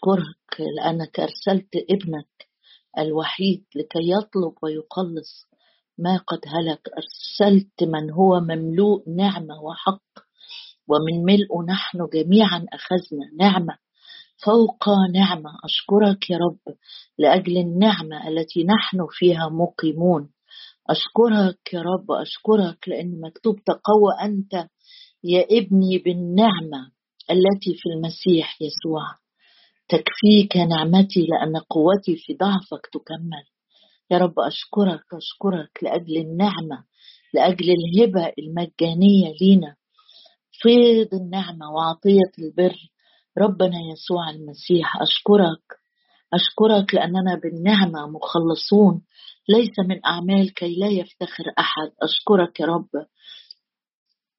أشكرك لأنك أرسلت ابنك الوحيد لكي يطلب ويخلص ما قد هلك. أرسلت من هو مملوء نعمة وحق ومن ملء نحن جميعا أخذنا نعمة فوق نعمة. أشكرك يا رب لأجل النعمة التي نحن فيها مقيمون. أشكرك يا رب أشكرك لأن مكتوب تقوى أنت يا ابني بالنعمة التي في المسيح يسوع. تكفيك نعمتي لأن قوتي في ضعفك تكمل. يا رب أشكرك أشكرك لأجل النعمة لأجل الهبة المجانية لينا. فيض النعمة وعطية البر ربنا يسوع المسيح أشكرك. أشكرك لأننا بالنعمة مخلصون ليس من أعمال كي لا يفتخر أحد. أشكرك يا رب.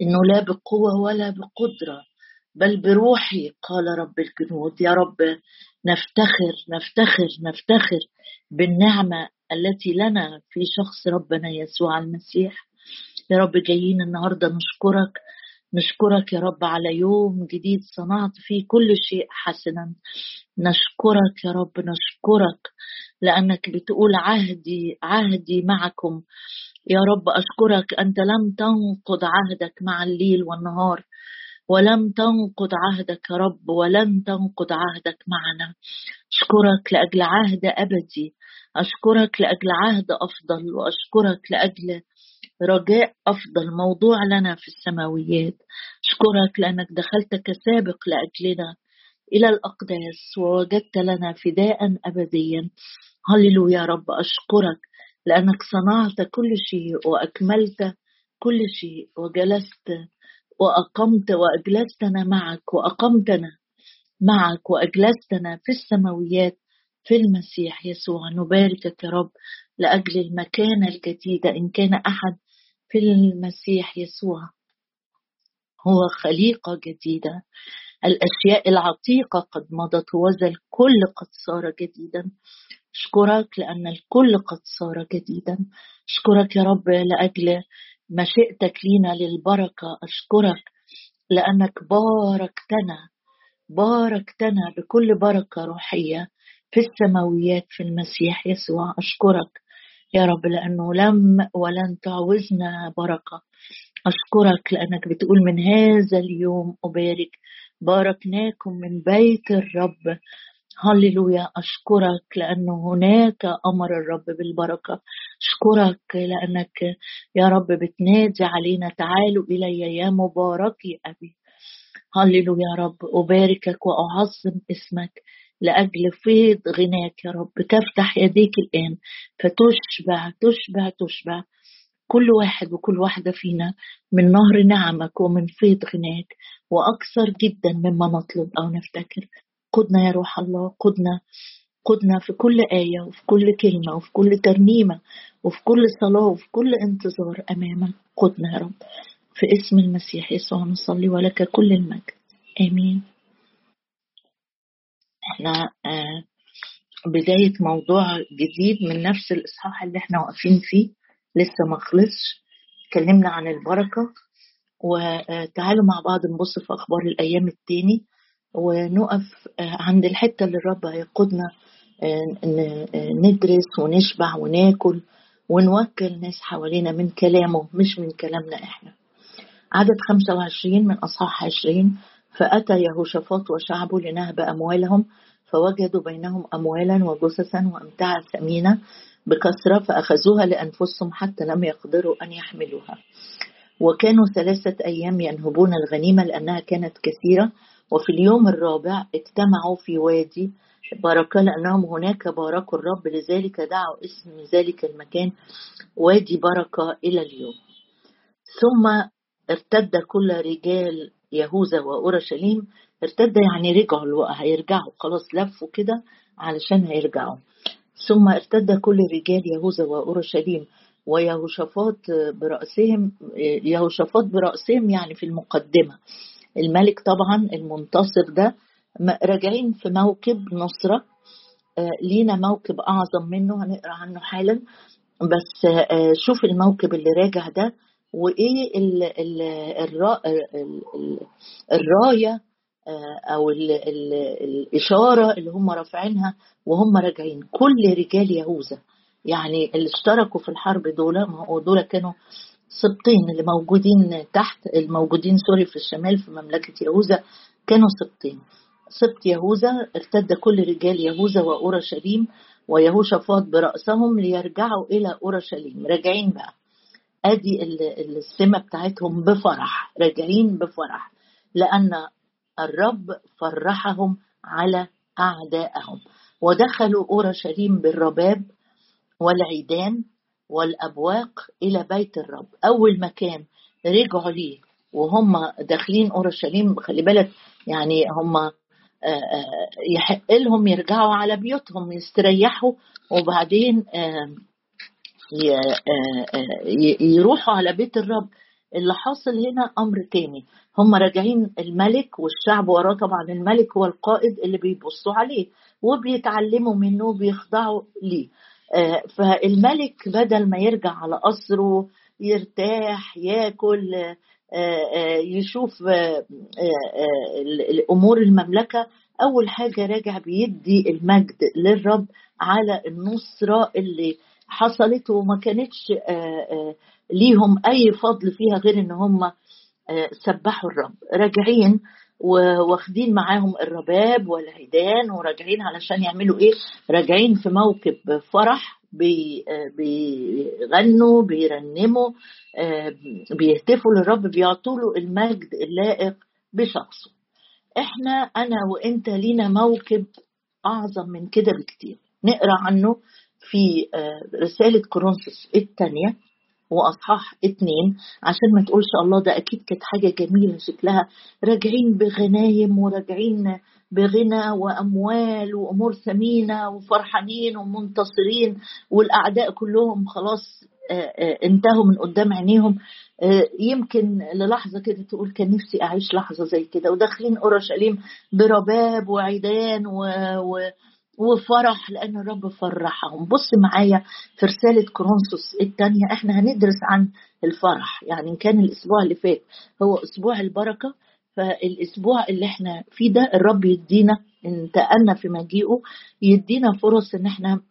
إنه لا بقوة ولا بقدرة. بل بروحي قال رب الجنود يا رب نفتخر نفتخر نفتخر بالنعمة التي لنا في شخص ربنا يسوع المسيح. يا رب جايين النهارده نشكرك نشكرك يا رب على يوم جديد صنعت فيه كل شيء حسنا. نشكرك يا رب نشكرك لأنك بتقول عهدي عهدي معكم. يا رب أشكرك أنت لم تنقض عهدك مع الليل والنهار. ولم تنقض عهدك يا رب ولن تنقض عهدك معنا. أشكرك لأجل عهد أبدي أشكرك لأجل عهد أفضل وأشكرك لأجل رجاء أفضل موضوع لنا في السماويات. أشكرك لأنك دخلت كسابق لأجلنا إلى الأقداس ووجدت لنا فداء أبديا. هللويا يا رب أشكرك لأنك صنعت كل شيء وأكملت كل شيء وجلست وأقمت وأجلستنا معك وأقمتنا معك وأجلستنا في السماويات في المسيح يسوع. نباركك يا رب لأجل المكانة الجديدة إن كان أحد في المسيح يسوع. هو خليقة جديدة. الأشياء العتيقة قد مضت وذا الكل قد صار جديدا. أشكرك لأن الكل قد صار جديدا. أشكرك يا رب لأجل مشيئتك لينا للبركة أشكرك لأنك باركتنا باركتنا بكل بركة روحية في السماويات في المسيح يسوع. أشكرك يا رب لأنه لم ولن تعوزنا بركة. أشكرك لأنك بتقول من هذا اليوم أبارك باركناكم من بيت الرب. هللويا أشكرك لأنه هناك أمر الرب بالبركة. أشكرك لأنك يا رب بتنادي علينا تعالوا إلي يا مباركي أبي. هللويا يا رب أباركك وأعظم اسمك لأجل فيض غناك يا رب. تفتح يديك الآن فتشبع تشبع تشبع. كل واحد وكل واحدة فينا من نهر نعمك ومن فيض غناك وأكثر جدا مما نطلب أو نفتكر. قدنا يا روح الله قدنا قدنا في كل آية وفي كل كلمة وفي كل ترنيمة وفي كل صلاة وفي كل انتظار أمامك قدنا يا رب. في اسم المسيح يسوع نصلي ولك كل المجد. آمين. إحنا آه، بداية موضوع جديد من نفس الإصحاح اللي إحنا واقفين فيه لسه ما خلصش. اتكلمنا عن البركة وتعالوا مع بعض نبص في أخبار الأيام التاني. ونقف آه، عند الحتة اللي الرب هيقودنا آه، ندرس ونشبع وناكل ونوكل ناس حوالينا من كلامه مش من كلامنا إحنا. عدد 25 من أصحاح 20 فأتى يهوشافاط وشعبه لنهب أموالهم فوجدوا بينهم أموالا وجثثا وأمتعة ثمينة بكثرة فأخذوها لأنفسهم حتى لم يقدروا أن يحملوها. وكانوا ثلاثة أيام ينهبون الغنيمة لأنها كانت كثيرة وفي اليوم الرابع اجتمعوا في وادي بركة لأنهم هناك باركوا الرب لذلك دعوا اسم ذلك المكان وادي بركة إلى اليوم. ثم ارتد كل رجال يهوذا وأورشليم ارتد يعني رجعوا هيرجعوا خلاص لفوا كده علشان هيرجعوا. ثم ارتد كل رجال يهوذا وأورشليم ويهوشافاط برأسهم يهوشافاط برأسهم يعني في المقدمة. الملك طبعا المنتصر ده راجعين في موكب نصرة. آه، لينا موكب أعظم منه هنقرأ عنه حالا. بس آه، شوف الموكب اللي راجع ده وإيه ال ال الراية آه، أو ال ال الإشارة اللي هم رافعينها وهم راجعين. كل رجال يهوذا يعني اللي اشتركوا في الحرب دول ما هو دول كانوا سبطين اللي موجودين تحت الموجودين سوري في الشمال في مملكة يهوذا كانوا سبطين سبط يهوذا ارتد كل رجال يهوذا وأورشليم ويهوشافاط برأسهم ليرجعوا إلى أورشليم. راجعين بقى. أدي السمة بتاعتهم بفرح. راجعين بفرح. لأن الرب فرحهم على أعدائهم. ودخلوا أورشليم بالرباب والعيدان والأبواق إلى بيت الرب. أول مكان رجعوا ليه وهم داخلين أورشليم خلي بالك يعني هم آه، آه، يحق لهم يرجعوا على بيوتهم يستريحوا وبعدين آه، يروحوا على بيت الرب. اللي حاصل هنا أمر تاني. هم راجعين الملك والشعب وراه طبعا الملك هو القائد اللي بيبصوا عليه وبيتعلموا منه وبيخضعوا ليه. فالملك بدل ما يرجع على قصره يرتاح ياكل يشوف الأمور المملكة أول حاجة راجع بيدي المجد للرب على النصرة اللي حصلت وما كانتش ليهم أي فضل فيها غير إن هم سبحوا الرب. راجعين واخدين معاهم الرباب والعيدان وراجعين علشان يعملوا إيه؟ راجعين في موكب فرح بيغنوا بيرنموا بيهتفوا للرب بيعطوا له المجد اللائق بشخصه. إحنا أنا وإنت لينا موكب أعظم من كده بكتير. نقرأ عنه في رسالة كورنثوس الثانية. وأصحاح اتنين عشان ما تقولش الله ده أكيد كانت حاجة جميلة شكلها. راجعين بغنايم وراجعين بغنى وأموال وأمور ثمينة وفرحانين ومنتصرين والأعداء كلهم خلاص انتهوا من قدام عينيهم. يمكن للحظة كده تقول كان نفسي أعيش لحظة زي كده. وداخلين أورشليم برباب وعيدان و... و... وفرح لأن الرب فرحهم. بص معايا في رسالة كورنثوس الثانية إحنا هندرس عن الفرح. يعني كان الأسبوع اللي فات هو أسبوع البركة فالأسبوع اللي إحنا فيه ده الرب يدينا انتقلنا في مجيئه يدينا فرص إن إحنا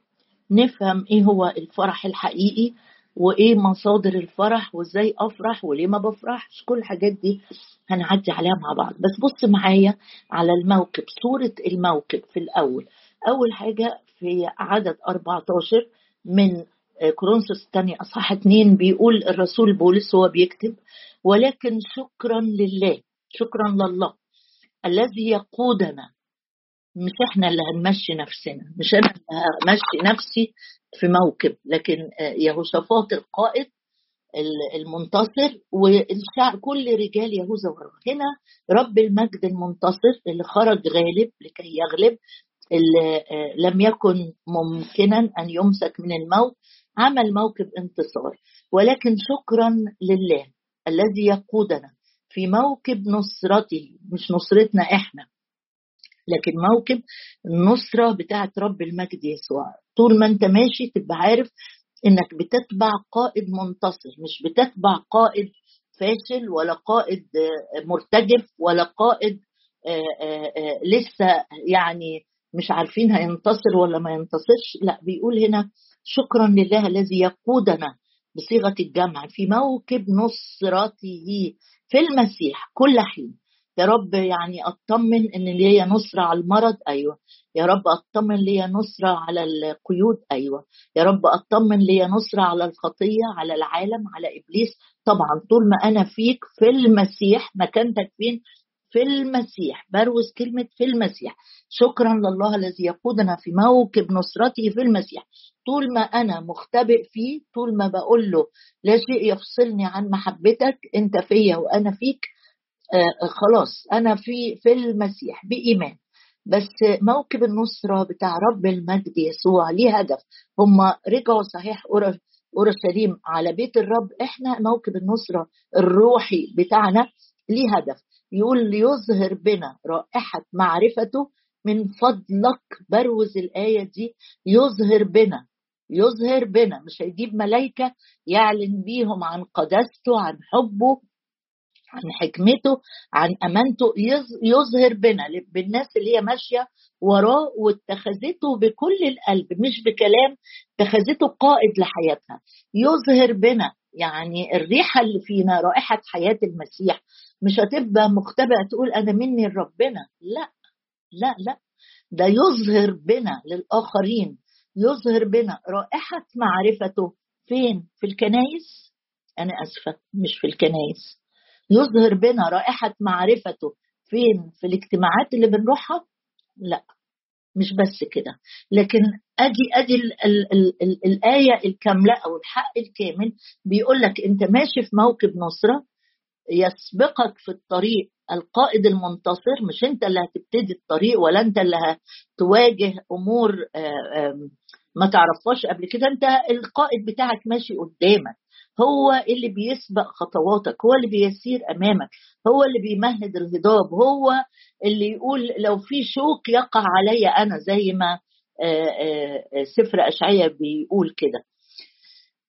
نفهم إيه هو الفرح الحقيقي وإيه مصادر الفرح وإزاي أفرح وليه ما بفرحش. كل الحاجات دي هنعدي عليها مع بعض. بس بص معايا على الموكب صورة الموكب في الأول. أول حاجة في عدد 14 من كورنثوس الثانية أصحاح 2 بيقول الرسول بولس هو بيكتب ولكن شكرا لله شكرا لله الذي يقودنا. مش إحنا اللي هنمشي نفسنا مش أنا اللي همشي نفسي في موكب لكن يهوشافاط القائد المنتصر والشعب كل رجال يهوذا هنا رب المجد المنتصر اللي خرج غالب لكي يغلب لم يكن ممكنا أن يمسك من الموت عمل موكب انتصار. ولكن شكرا لله الذي يقودنا في موكب نصرته مش نصرتنا إحنا لكن موكب النصرة بتاعت رب المجد يسوع. طول ما أنت ماشي تبقى عارف إنك بتتبع قائد منتصر مش بتتبع قائد فاشل ولا قائد مرتجف ولا قائد لسه يعني مش عارفين هينتصر ولا ما ينتصرش. لا بيقول هنا شكرا لله الذي يقودنا بصيغة الجمع في موكب نصرته في المسيح كل حين. يا رب يعني أطمن إن ليا نصره على المرض. أيوه. يا رب أطمن ليا نصره على القيود. أيوه. يا رب أطمن ليا نصره على الخطية على العالم على إبليس. طبعا طول ما أنا فيك في المسيح مكانتك فين؟ في المسيح بروز كلمة في المسيح. شكرا لله الذي يقودنا في موكب نصرته في المسيح. طول ما أنا مختبئ فيه طول ما بقول له لا شيء يفصلني عن محبتك أنت فيا وأنا فيك آه خلاص أنا في في المسيح بإيمان. بس موكب النصرة بتاع رب المجد يسوع ليه هدف؟ هم رجعوا صحيح أورشليم على بيت الرب. إحنا موكب النصرة الروحي بتاعنا ليه هدف؟ يقول ليظهر بنا رائحة معرفته من فضلك بروز الآية دي يظهر بنا يظهر بنا. مش هيجيب ملايكة يعلن بيهم عن قداسته عن حبه عن حكمته عن أمانته. يظهر بنا بالناس اللي هي ماشية وراه واتخذته بكل القلب مش بكلام اتخذته قائد لحياتها. يظهر بنا يعني الريحة اللي فينا رائحة حياة المسيح. مش هتبقى مختبئه تقول أنا مني لربنا. لا لا لا. ده يظهر بنا للآخرين. يظهر بنا رائحة معرفته فين؟ في الكنايس أنا آسفة مش في الكنايس يظهر بنا رائحة معرفته فين؟ في الاجتماعات اللي بنروحها؟ لا مش بس كده. لكن أجي ادي ال ال ال ال الآية الكاملة أو الحق الكامل بيقول لك أنت ماشي في موكب نصرة يسبقك في الطريق القائد المنتصر مش انت اللي هتبتدي الطريق ولا انت اللي هتواجه أمور ما تعرفهاش قبل كده انت القائد بتاعك ماشي قدامك. هو اللي بيسبق خطواتك هو اللي بيسير أمامك هو اللي بيمهد الهضاب هو اللي يقول لو في شوك يقع علي أنا زي ما سفر اشعياء بيقول كده.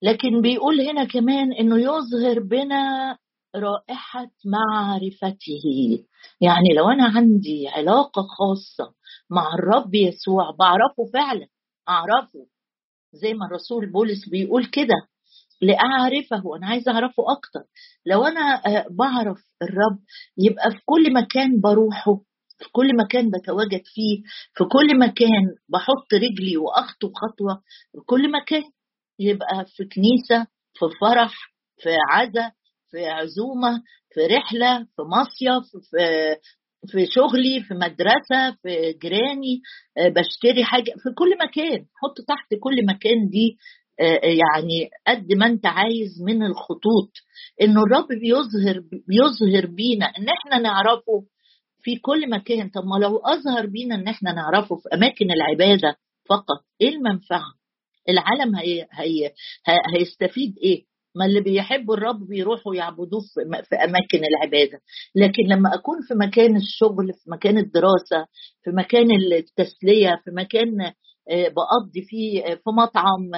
لكن بيقول هنا كمان إنه يظهر بنا رائحة معرفته. يعني لو أنا عندي علاقة خاصة مع الرب يسوع بعرفه فعلا أعرفه. زي ما الرسول بولس بيقول كده لأعرفه أنا عايزة أعرفه أكتر. لو أنا بعرف الرب يبقى في كل مكان بروحه في كل مكان بتواجد فيه في كل مكان بحط رجلي وأخطو خطوة في كل مكان. يبقى في كنيسة في فرح في عزا في عزومة في رحلة في مصيف في في شغلي في مدرسة في جيراني بشتري حاجة في كل مكان. حط تحت كل مكان دي يعني قد ما انت عايز من الخطوط. إنه الرب بيظهر بيظهر بينا إن إحنا نعرفه في كل مكان. طب ما لو أظهر بينا إن إحنا نعرفه في أماكن العبادة فقط إيه المنفعة؟ العالم هي هي هيستفيد إيه؟ ما اللي بيحبوا الرب بيروحوا يعبدوه في أماكن العبادة. لكن لما أكون في مكان الشغل في مكان الدراسة في مكان التسلية في مكان بقضي فيه في مطعم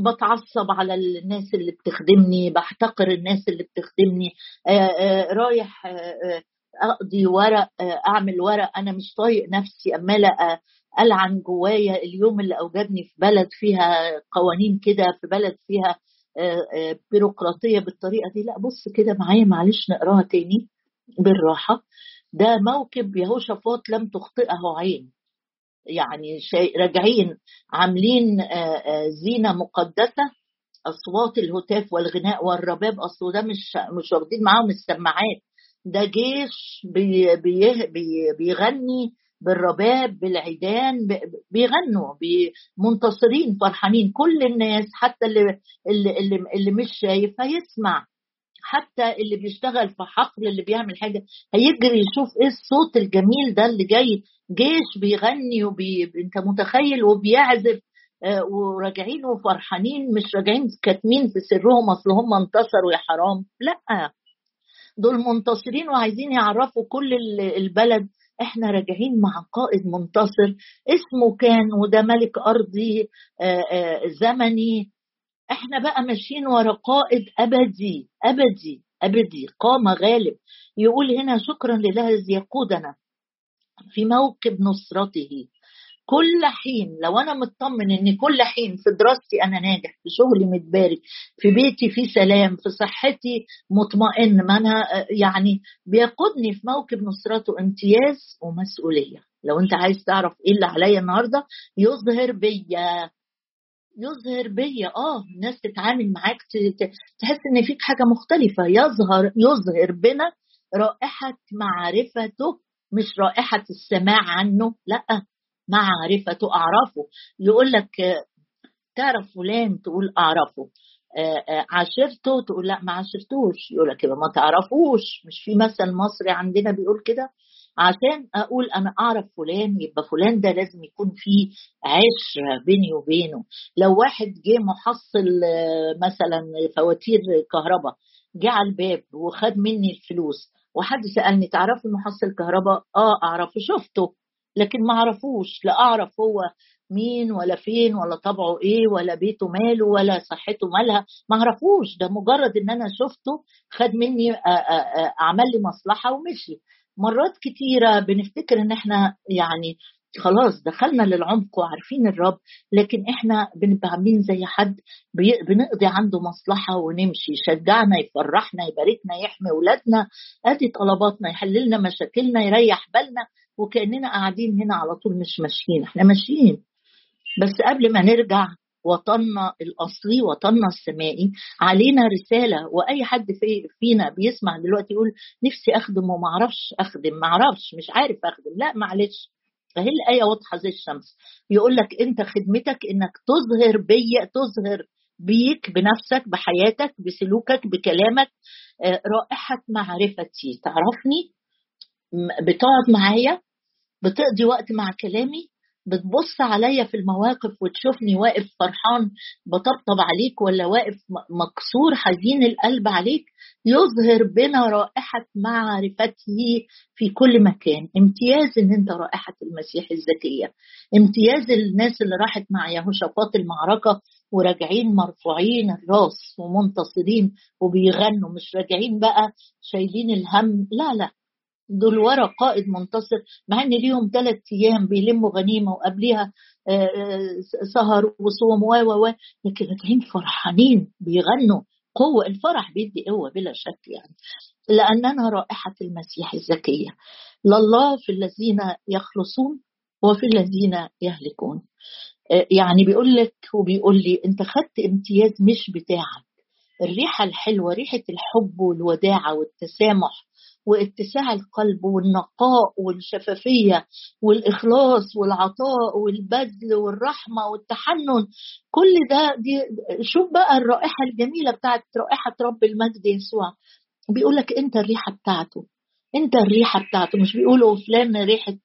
بتعصب على الناس اللي بتخدمني بحتقر الناس اللي بتخدمني رايح أقضي ورق أعمل ورق أنا مش طايق نفسي أمالة ألعن جوايا اليوم اللي اوجدني في بلد فيها قوانين كده في بلد فيها بيروقراطية بالطريقة دي. لا بص كده معايا معلش نقراها تاني بالراحة. ده موكب يهوشافاط لم تخطئه عين. يعني راجعين عاملين زينة مقدسة أصوات الهتاف والغناء والرباب. اصله ده مش مش واخدين معاهم السماعات. ده جيش بي بي بي بيغني بالرباب بالعيدان بيغنوا منتصرين فرحانين. كل الناس حتى اللي اللي, اللي مش شايف هيسمع. حتى اللي بيشتغل في حقل اللي بيعمل حاجة هيجري يشوف إيه الصوت الجميل ده اللي جاي. جيش بيغني وبي... أنت متخيل؟ وبيعزف آه وراجعين وفرحانين مش راجعين كاتمين في سرهم أصل هم انتصروا يا حرام. لأ. دول منتصرين وعايزين يعرفوا كل البلد إحنا راجعين مع قائد منتصر اسمه كان وده ملك أرضي آآ آآ زمني. إحنا بقى ماشيين ورا قائد أبدي أبدي أبدي قام غالب. يقول هنا شكرا لله الذي يقودنا في موكب نصرته. كل حين لو أنا مطمن ان كل حين في دراستي أنا ناجح في شغلي متبارك في بيتي في سلام في صحتي مطمئن ما أنا يعني بيقودني في موكب نصرته امتياز ومسؤولية. لو أنت عايز تعرف إيه اللي عليا النهارده يظهر بيا. يظهر بيا آه الناس تتعامل معاك تحس إن فيك حاجة مختلفة. يظهر يظهر بنا رائحة معرفته مش رائحة السماع عنه لأ. معرفته أعرفه. يقول لك تعرف فلان؟ تقول أعرفه. عاشرته؟ تقول لا ما عاشرتوش. يقول لك ما تعرفوش. مش في مثل مصري عندنا بيقول كده؟ عشان أقول أنا أعرف فلان يبقى فلان ده لازم يكون في عشرة بيني وبينه. لو واحد جه محصل مثلا فواتير كهرباء جه على الباب وخد مني الفلوس وحد سألني تعرفي محصل كهرباء؟ آه أعرفه. شفته. لكن ما اعرفوش لا أعرف هو مين ولا فين ولا طبعه إيه ولا بيته ماله ولا صحته مالها ما اعرفوش ده مجرد إن أنا شفته خد مني عمل لي مصلحة ومشي. مرات كتيرة بنفتكر إن إحنا يعني خلاص دخلنا للعمق وعارفين الرب لكن إحنا بنبقى عاملين زي حد بنقضي عنده مصلحة ونمشي. يشجعنا يفرحنا يباركنا يحمي اولادنا أدي طلباتنا يحل لنا مشاكلنا يريح بالنا. وكأننا قاعدين هنا على طول مش ماشيين. إحنا ماشيين. بس قبل ما نرجع وطننا الأصلي وطننا السمائي علينا رسالة وأي حد في فينا بيسمع دلوقتي يقول نفسي أخدم وما أعرفش أخدم. ما أعرفش مش عارف أخدم. لا معلش. فهي الآية واضحة زي الشمس؟ يقول لك أنت خدمتك إنك تظهر بي تظهر بيك بنفسك بحياتك بسلوكك بكلامك آه، رائحة معرفتي. تعرفني؟ بتقعد معايا بتقضي وقت مع كلامي بتبص عليا في المواقف وتشوفني واقف فرحان بطبطب عليك ولا واقف مكسور حزين القلب عليك يظهر بنا رائحة معرفته في كل مكان. امتياز إن أنت رائحة المسيح الذكية امتياز الناس اللي راحت مع يهوشافاط المعركة وراجعين مرفوعين الراس ومنتصرين وبيغنوا مش راجعين بقى شايلين الهم. لا لا. دول ورا قائد منتصر مع إن ليهم ثلاث أيام بيلموا غنيمة وقبليها آه، آه، سهر وصوم و و لكن راجعين فرحانين بيغنوا. قوة الفرح بيدي قوة بلا شك يعني. لأننا رائحة المسيح الزكية. لله في الذين يخلصون وفي الذين يهلكون. آه، يعني بيقول لك وبيقول لي أنت خدت امتياز مش بتاعك. الريحة الحلوة ريحة الحب والوداعة والتسامح واتساع القلب والنقاء والشفافية والإخلاص والعطاء والبذل والرحمة والتحنن. كل ده دي شوف بقى الرائحة الجميلة بتاعت رائحة رب المجد يسوع. بيقول لك أنت الريحة بتاعته أنت الريحة بتاعته. مش بيقولوا فلان ريحة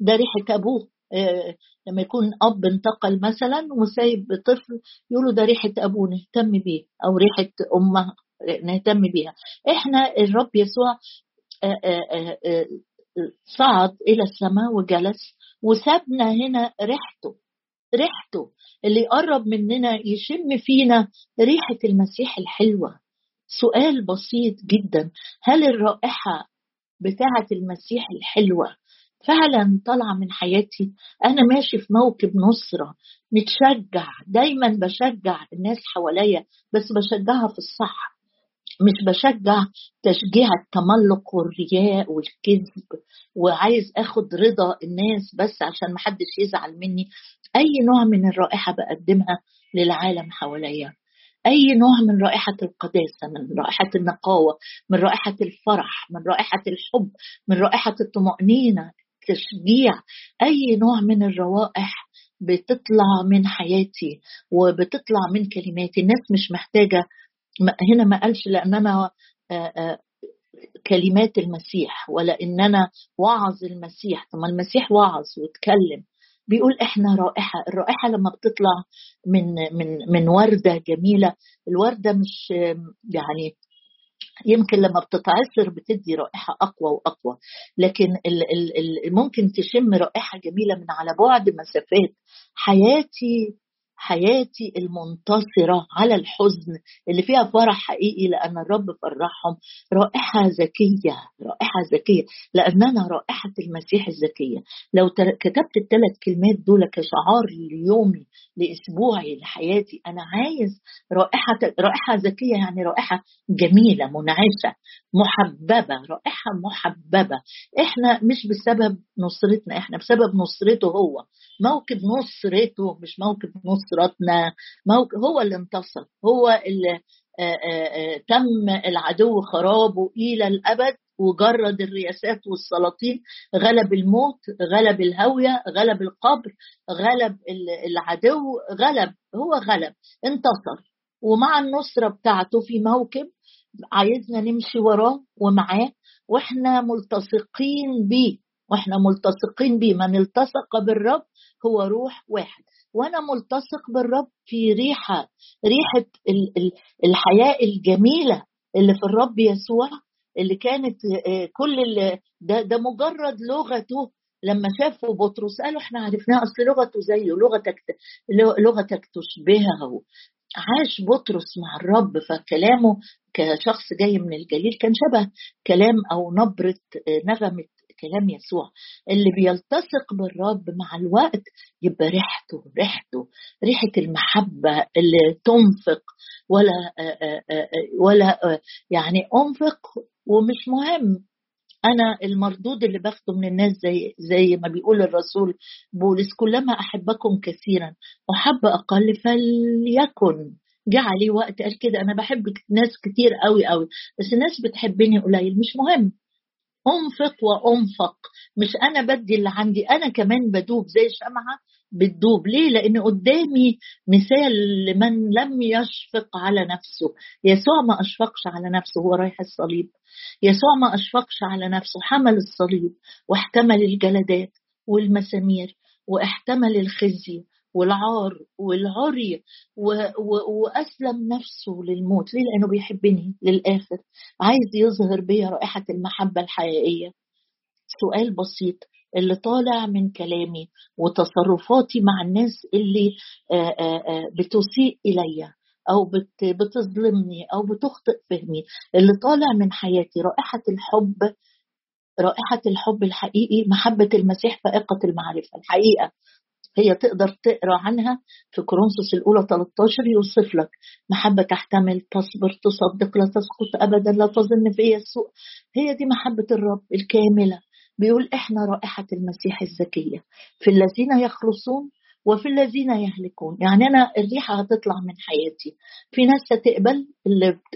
ده ريحة أبوه. آه، لما يكون أب انتقل مثلا وسايب طفل يقولوا ده ريحة أبوه نهتم بيه. أو ريحة امه نهتم بيها. إحنا الرب يسوع آه، آه، آه، صعد إلى السماء وجلس وسابنا هنا ريحته ريحته اللي يقرب مننا يشم فينا ريحة المسيح الحلوة. سؤال بسيط جدا هل الرائحة بتاعة المسيح الحلوة فعلا طالعة من حياتي؟ أنا ماشي في موكب نصرة متشجع دايما بشجع الناس حواليا بس بشجعها في الصح مش بشجع تشجيع التملق والرياء والكذب وعايز آخد رضا الناس بس عشان محدش يزعل مني. أي نوع من الرائحة بقدمها للعالم حواليا. أي نوع من رائحة القداسة من رائحة النقاوة من رائحة الفرح من رائحة الحب من رائحة الطمأنينة تشجيع. أي نوع من الروائح بتطلع من حياتي وبتطلع من كلماتي. الناس مش محتاجة هنا ما قالش لأن أنا كلمات المسيح ولا ان أنا وعظ المسيح طب المسيح وعظ واتكلم. بيقول إحنا رائحة الرائحة لما بتطلع من من من وردة جميلة الوردة مش يعني يمكن لما بتتعصر بتدي رائحة أقوى وأقوى لكن ال ال ممكن تشم رائحة جميلة من على بعد مسافات حياتي حياتي المنتصرة على الحزن اللي فيها فرح حقيقي لأن الرب فرحهم رائحة ذكية رائحة ذكية لأننا رائحة المسيح الذكية. لو كتبت الثلاث كلمات دول كشعار ليومي لأسبوعي لحياتي أنا عايز رائحة رائحة ذكية يعني رائحة جميلة منعشة محببة رائحة محببة. إحنا مش بسبب نصرتنا إحنا بسبب نصرته هو. موكب نصرته مش موكب نصرتنا موكب هو اللي انتصر. هو اللي تم العدو خرابه إلى الأبد وجرد الرياسات والسلاطين. غلب الموت غلب الهوية غلب القبر غلب العدو غلب هو غلب انتصر. ومع النصرة بتاعته في موكب عايزنا نمشي وراه ومعاه وإحنا ملتصقين بيه. وإحنا ملتصقين بيه. من التصق بالرب هو روح واحد. وأنا ملتصق بالرب في ريحة ريحة الحياة الجميلة اللي في الرب يسوع اللي كانت آه، كل ده ده مجرد لغته. لما شافوا بطرس قالوا إحنا عرفناه أصل لغته زيه لغتك لغتك تشبهه عاش بطرس مع الرب فكلامه كشخص جاي من الجليل كان شبه كلام أو نبرة نغمة كلام يسوع. اللي بيلتصق بالرب مع الوقت يبقى ريحته ريحته ريحة المحبة اللي تنفق ولا ولا يعني أنفق ومش مهم. أنا المردود اللي باخده من الناس زي زي ما بيقول الرسول بولس كلما أحبكم كثيرا أحب أقل فليكن. جه عليه وقت قال كده. أنا بحب ناس كتير قوي قوي بس الناس بتحبني قليل مش مهم. أنفق وأنفق. مش أنا بدي اللي عندي أنا كمان بدوب زي شمعة بتدوب. ليه؟ لأن قدامي مثال لمن لم يشفق على نفسه. يسوع ما أشفقش على نفسه هو رايح الصليب. يسوع ما أشفقش على نفسه حمل الصليب واحتمل الجلدات والمسامير واحتمل الخزي والعار والعري. وأسلم نفسه للموت. ليه؟ لأنه بيحبني للآخر. عايز يظهر بيا رائحة المحبة الحقيقية. سؤال بسيط. اللي طالع من كلامي وتصرفاتي مع الناس اللي بتسيء الي أو بتظلمني أو بتخطئ فهمي. اللي طالع من حياتي رائحة الحب رائحة الحب الحقيقي محبة المسيح فائقة المعرفة الحقيقة. هي تقدر تقرأ عنها في كورنثوس الأولى 13 يوصف لك. محبة تحتمل تصبر تصدق لا تسقط ابدا لا تظن فيا السوء هي دي محبة الرب الكاملة. بيقول إحنا رائحة المسيح الزكية. في الذين يخلصون وفي الذين يهلكون. يعني أنا الريحة هتطلع من حياتي. في ناس هتقبل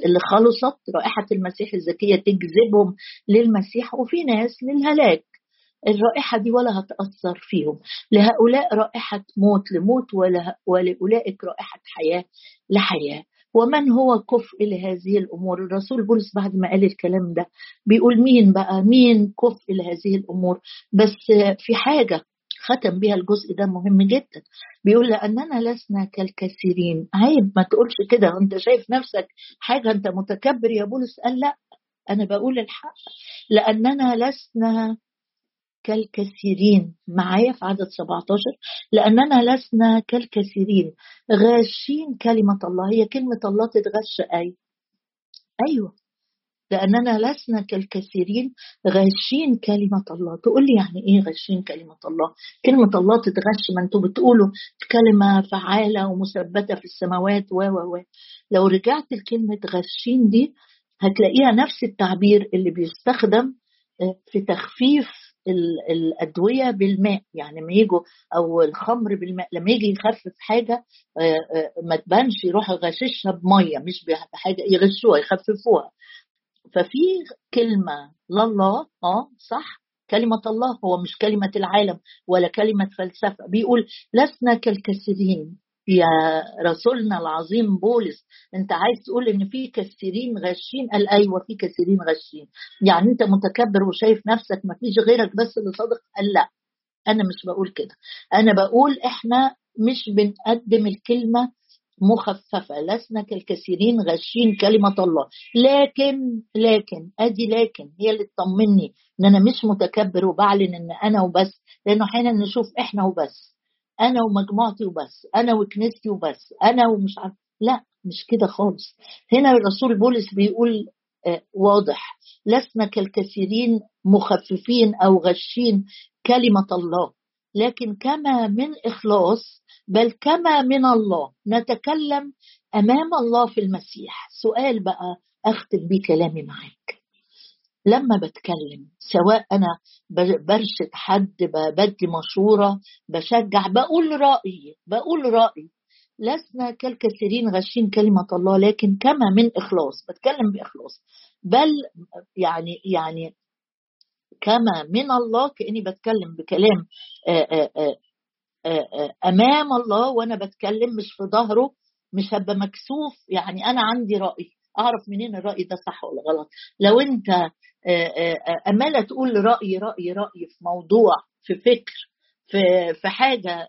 اللي خلصت رائحة المسيح الزكية تجذبهم للمسيح وفي ناس للهلاك. الرائحة دي ولا هتأثر فيهم. لهؤلاء رائحة موت لموت ولأولئك رائحة حياة لحياة. ومن هو كفء لهذه الأمور؟ الرسول بولس بعد ما قال الكلام ده بيقول مين بقى؟ مين كفء لهذه الأمور؟ بس في حاجة ختم بيها الجزء ده مهم جدا. بيقول لأننا لسنا كالكثيرين عيب ما تقولش كده. وانت شايف نفسك حاجة أنت متكبر. يا بولس قال لا أنا بقول الحق. لأننا لسنا كالكثيرين. معايا في عدد 17 لأننا لسنا كالكثيرين. غاشين كلمة الله. هي كلمة الله تتغش. أي. أيوة. لأننا لسنا كالكثيرين. غاشين كلمة الله. تقول لي يعني إيه غاشين كلمة الله؟ كلمة الله تتغش ما أنتوا بتقولوا. كلمة فعالة ومثبتة في السماوات. و و و. لو رجعت لكلمة غاشين دي هتلاقيها نفس التعبير اللي بيستخدم في تخفيف الأدوية بالماء. يعني لما يجوا أو الخمر بالماء لما يجي يخفف حاجة ما تبانش يروح يغششها بمية مش بحاجه يغشوها يخففوها. ففي كلمة لله آه صح؟ كلمة الله هو مش كلمة العالم ولا كلمة فلسفة. بيقول لسنا كالكثيرين يا رسولنا العظيم بولس أنت عايز تقول إن في كثيرين غشين قال أيوه في كثيرين غشين يعني أنت متكبر وشايف نفسك ما فيش غيرك بس اللي صادق؟ قال لا أنا مش بقول كده. أنا بقول إحنا مش بنقدم الكلمة مخففة لسنا كالكثيرين غشين كلمة الله. لكن لكن أدي لكن هي اللي تطمني إن أنا مش متكبر وبعلن إن أنا وبس لأنه أحيانا نشوف إحنا وبس. أنا ومجموعتي وبس أنا وكنيستي وبس أنا ومش عارف لا مش كده خالص. هنا الرسول بولس بيقول آه واضح لسنا كالكثيرين مخففين أو غشين كلمة الله لكن كما من إخلاص بل كما من الله نتكلم أمام الله في المسيح. سؤال بقى أختم بيه كلامي معاك. لما بتكلم سواء أنا برشد حد بدي مشورة بشجع بقول رأيي بقول رأيي. لسنا كالكثيرين غشين كلمة الله لكن كما من إخلاص بتكلم بإخلاص. بل يعني يعني كما من الله كأني بتكلم بكلام أمام الله وأنا بتكلم مش في ظهره مش هبقى مكسوف يعني أنا عندي رأي. أعرف منين الرأي ده صح ولا غلط. لو أنت أمالة تقول رأي رأي رأي في موضوع في فكر في في حاجة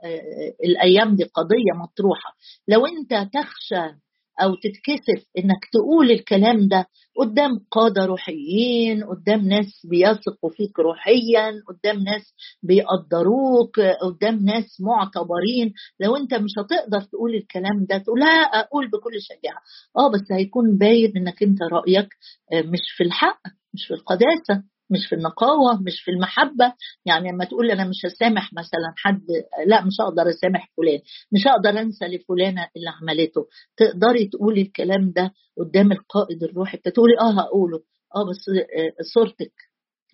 الأيام دي قضية مطروحة. لو أنت تخشى أو تتكسف إنك تقول الكلام ده قدام قادة روحيين قدام ناس بيثقوا فيك روحيا قدام ناس بيقدروك قدام ناس معتبرين. لو أنت مش هتقدر تقول الكلام ده تقول لا أقول بكل شجاعة. آه بس هيكون باين إنك أنت رأيك مش في الحق مش في القداسة. مش في النقاوة مش في المحبة. يعني لما تقول أنا مش هسامح مثلا حد لا مش هقدر أسامح فلان مش هقدر أنسى لفلانة اللي عملته. تقدري تقولي الكلام ده قدام القائد الروحي تقولي آه هقوله. آه بس صورتك.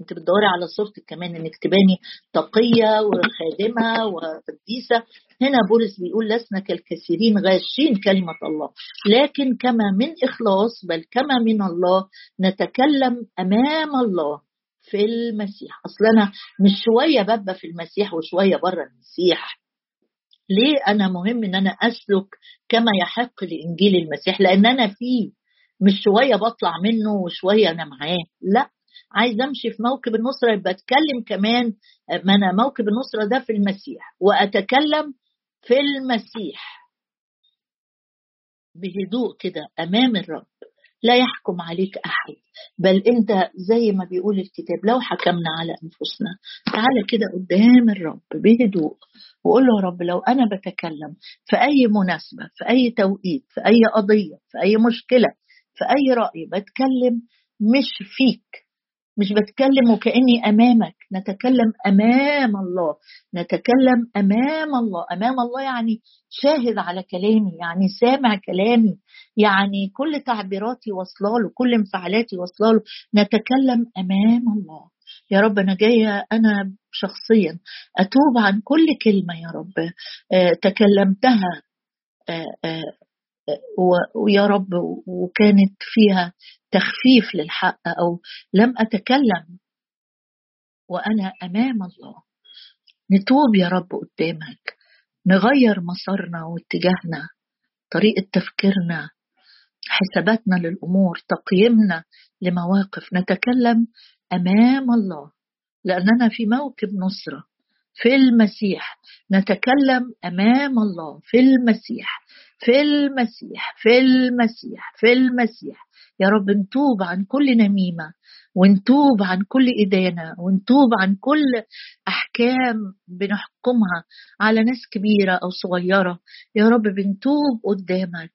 انت بتدوري على صورتك كمان إنك تباني تقيه وخادمة وقديسة. هنا بولس بيقول لسنا كالكثيرين غاشين كلمة الله. لكن كما من إخلاص بل كما من الله نتكلم أمام الله. في المسيح. أصل أنا مش شوية ببقى في المسيح وشوية بره المسيح. ليه؟ أنا مهم إن أنا أسلك كما يحق لإنجيل المسيح لأن أنا فيه. مش شوية بطلع منه وشوية أنا معاه. لا عايز أمشي في موكب النصرة يبقى اتكلم كمان ما أنا موكب النصرة ده في المسيح وأتكلم في المسيح. بهدوء كده أمام الرب. لا يحكم عليك أحد بل أنت زي ما بيقول الكتاب لو حكمنا على أنفسنا تعالى كده قدام الرب بهدوء وقول له يا رب لو أنا بتكلم في أي مناسبة في أي توقيت في أي قضية في أي مشكلة في أي رأي بتكلم مش فيك. مش بتكلم وكأني أمامك. نتكلم أمام الله. نتكلم أمام الله. أمام الله يعني شاهد على كلامي يعني سامع كلامي يعني كل تعبيراتي واصلة له كل انفعالاتي واصلة له. نتكلم أمام الله. يا رب أنا جاية أنا شخصيا أتوب عن كل كلمة يا رب. آه، تكلمتها آه، آه، ويا رب وكانت فيها تخفيف للحق أو لم أتكلم وأنا أمام الله. نتوب يا رب قدامك. نغير مسارنا واتجاهنا طريقة تفكيرنا حساباتنا للأمور تقييمنا لمواقف. نتكلم أمام الله لأننا في موكب نصرة في المسيح. نتكلم أمام الله في المسيح في المسيح في المسيح في المسيح. يا رب نتوب عن كل نميمة ونتوب عن كل إدانة ونتوب عن كل أحكام بنحكمها على ناس كبيرة أو صغيرة. يا رب بنتوب قدامك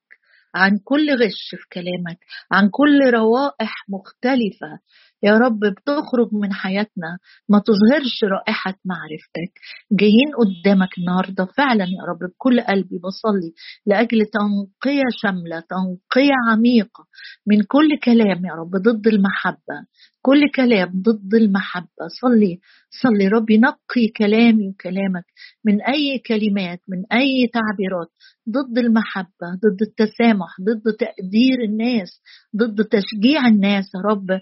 عن كل غش في كلامك عن كل روائح مختلفة. يا رب بتخرج من حياتنا ما تظهرش رائحة معرفتك. جايين قدامك النهاردة فعلا يا رب بكل قلبي بصلي لأجل تنقية شاملة تنقية عميقة من كل كلام يا رب ضد المحبة كل كلام ضد المحبة. صلي صلي ربي نقي كلامي وكلامك من أي كلمات من أي تعبيرات ضد المحبة ضد التسامح ضد تقدير الناس ضد تشجيع الناس يا رب. آه،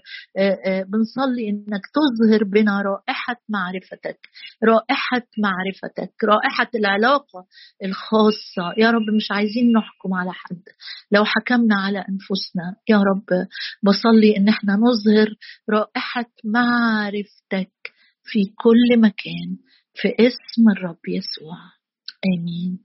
آه، بنصلي إنك تظهر بنا رائحة معرفتك رائحة معرفتك رائحة العلاقة الخاصة. يا رب مش عايزين نحكم على حد. لو حكمنا على أنفسنا يا رب بصلي إن إحنا نظهر رائحة معرفتك في كل مكان في اسم الرب يسوع. آمين.